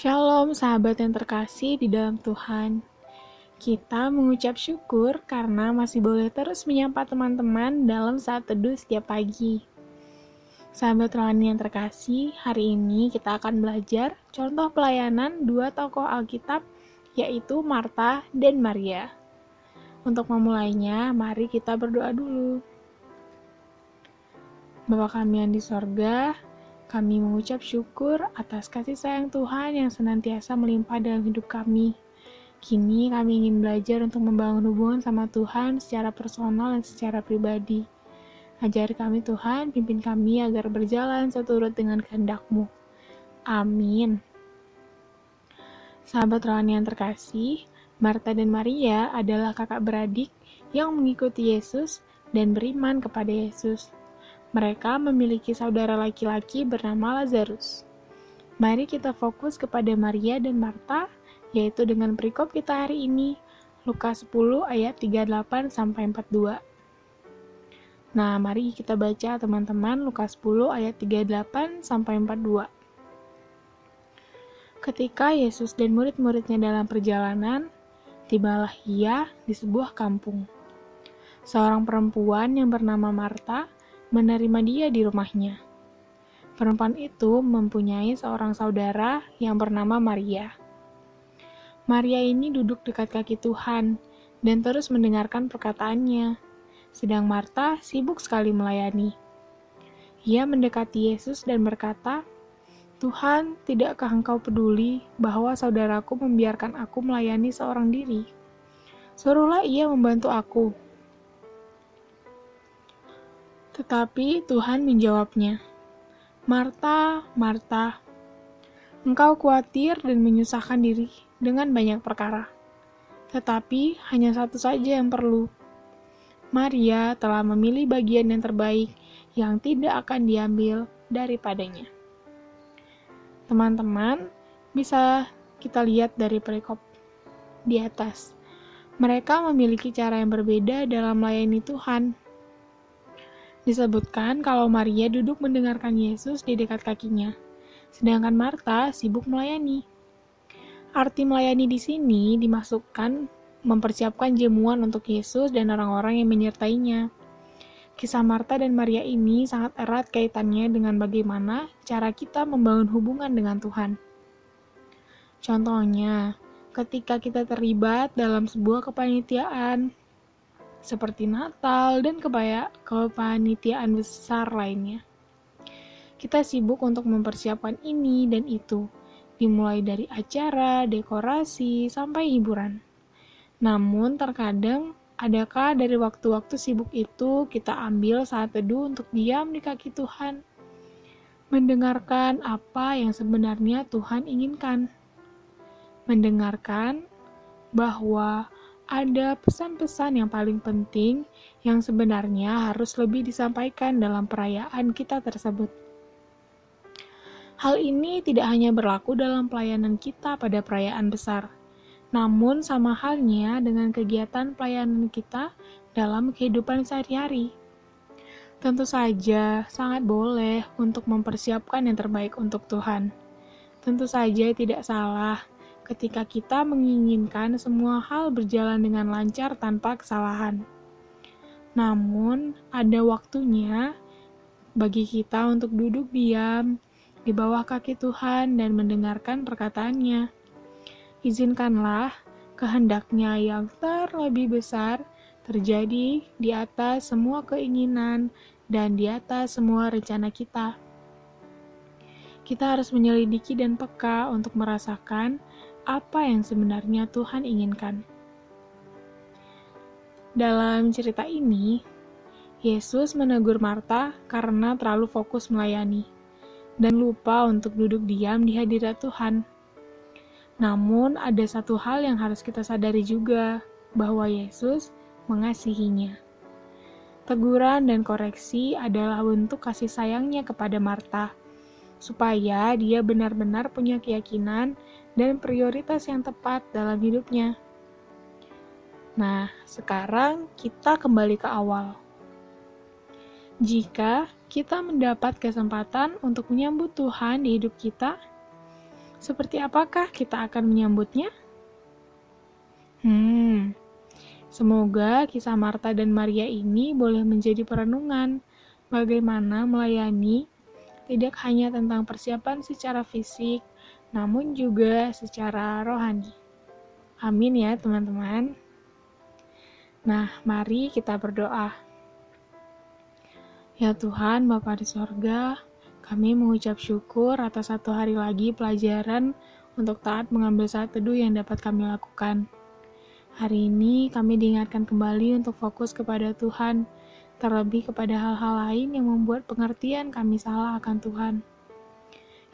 Shalom sahabat yang terkasih di dalam Tuhan. Kita mengucap syukur karena masih boleh terus menyapa teman-teman dalam saat teduh setiap pagi. Sahabat rohani yang terkasih, hari ini kita akan belajar contoh pelayanan dua tokoh Alkitab, yaitu Marta dan Maria. Untuk memulainya, mari kita berdoa dulu. Bapa kami yang di sorga, kami mengucap syukur atas kasih sayang Tuhan yang senantiasa melimpah dalam hidup kami. Kini kami ingin belajar untuk membangun hubungan sama Tuhan secara personal dan secara pribadi. Ajari kami Tuhan, pimpin kami agar berjalan seturut dengan kehendak-Mu. Amin. Sahabat rohani yang terkasih, Marta dan Maria adalah kakak beradik yang mengikuti Yesus dan beriman kepada Yesus. Mereka memiliki saudara laki-laki bernama Lazarus. Mari kita fokus kepada Maria dan Marta, yaitu dengan perikop kita hari ini, Lukas 10 ayat 38 sampai 42. Nah, mari kita baca teman-teman Lukas 10 ayat 38 sampai 42. Ketika Yesus dan murid-muridnya dalam perjalanan, tibalah ia di sebuah kampung. Seorang perempuan yang bernama Marta menerima dia di rumahnya. Perempuan itu mempunyai seorang saudara yang bernama Maria. Maria ini duduk dekat kaki Tuhan dan terus mendengarkan perkataannya, sedang Marta sibuk sekali melayani. Ia mendekati Yesus dan berkata, Tuhan, tidakkah engkau peduli bahwa saudaraku membiarkan aku melayani seorang diri? Suruhlah ia membantu aku. Tetapi Tuhan menjawabnya, Marta, Marta, engkau khawatir dan menyusahkan diri dengan banyak perkara. Tetapi hanya satu saja yang perlu. Maria telah memilih bagian yang terbaik yang tidak akan diambil daripadanya. Teman-teman, bisa kita lihat dari perikop di atas. Mereka memiliki cara yang berbeda dalam melayani Tuhan Disebutkan kalau Maria duduk mendengarkan Yesus di dekat kakinya, sedangkan Marta sibuk melayani. Arti melayani di sini dimasukkan mempersiapkan jemuan untuk Yesus dan orang-orang yang menyertainya. Kisah Marta dan Maria ini sangat erat kaitannya dengan bagaimana cara kita membangun hubungan dengan Tuhan. Contohnya, ketika kita terlibat dalam sebuah kepanitiaan, seperti Natal dan kebaya kepanitiaan besar lainnya. Kita sibuk untuk mempersiapkan ini dan itu, dimulai dari acara, dekorasi, sampai hiburan. Namun terkadang adakah dari waktu-waktu sibuk itu kita ambil saat teduh untuk diam di kaki Tuhan, mendengarkan apa yang sebenarnya Tuhan inginkan, mendengarkan bahwa ada pesan-pesan yang paling penting yang sebenarnya harus lebih disampaikan dalam perayaan kita tersebut. Hal ini tidak hanya berlaku dalam pelayanan kita pada perayaan besar, namun sama halnya dengan kegiatan pelayanan kita dalam kehidupan sehari-hari. Tentu saja, sangat boleh untuk mempersiapkan yang terbaik untuk Tuhan. Tentu saja tidak salah ketika kita menginginkan semua hal berjalan dengan lancar tanpa kesalahan. Namun, ada waktunya bagi kita untuk duduk diam di bawah kaki Tuhan dan mendengarkan perkataannya. Izinkanlah kehendaknya yang terlebih besar terjadi di atas semua keinginan dan di atas semua rencana kita. Kita harus menyelidiki dan peka untuk merasakan apa yang sebenarnya Tuhan inginkan. Dalam cerita ini, Yesus menegur Marta karena terlalu fokus melayani dan lupa untuk duduk diam di hadirat Tuhan. Namun, ada satu hal yang harus kita sadari juga, bahwa Yesus mengasihinya. Teguran dan koreksi adalah bentuk kasih sayangnya kepada Marta, supaya dia benar-benar punya keyakinan dan prioritas yang tepat dalam hidupnya. Nah, sekarang kita kembali ke awal. Jika kita mendapat kesempatan untuk menyambut Tuhan di hidup kita, Seperti apakah kita akan menyambutnya? Hmm, semoga kisah Marta dan Maria ini boleh menjadi perenungan bagaimana melayani tidak hanya tentang persiapan secara fisik, namun juga secara rohani. Amin ya, teman-teman. Nah, mari kita berdoa. Ya Tuhan, Bapa di sorga, kami mengucap syukur atas satu hari lagi pelajaran untuk taat mengambil saat teduh yang dapat kami lakukan. Hari ini kami diingatkan kembali untuk fokus kepada Tuhan, terlebih kepada hal-hal lain yang membuat pengertian kami salah akan Tuhan.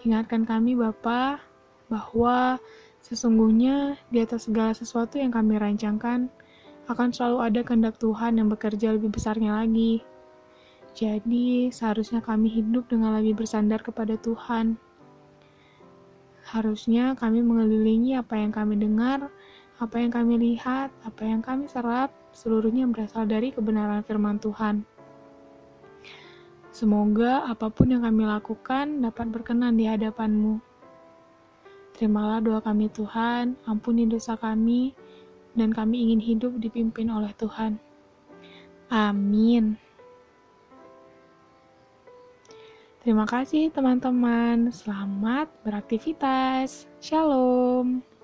Ingatkan kami Bapa bahwa sesungguhnya di atas segala sesuatu yang kami rancangkan akan selalu ada kehendak Tuhan yang bekerja lebih besarnya lagi. Jadi, seharusnya kami hidup dengan lebih bersandar kepada Tuhan. Harusnya kami mengelilingi apa yang kami dengar, apa yang kami lihat, apa yang kami serap, seluruhnya berasal dari kebenaran firman Tuhan. Semoga apa pun yang kami lakukan dapat berkenan di hadapan-Mu. Terimalah doa kami Tuhan, ampuni dosa kami, dan kami ingin hidup dipimpin oleh Tuhan. Amin. Terima kasih teman-teman. Selamat beraktivitas. Shalom.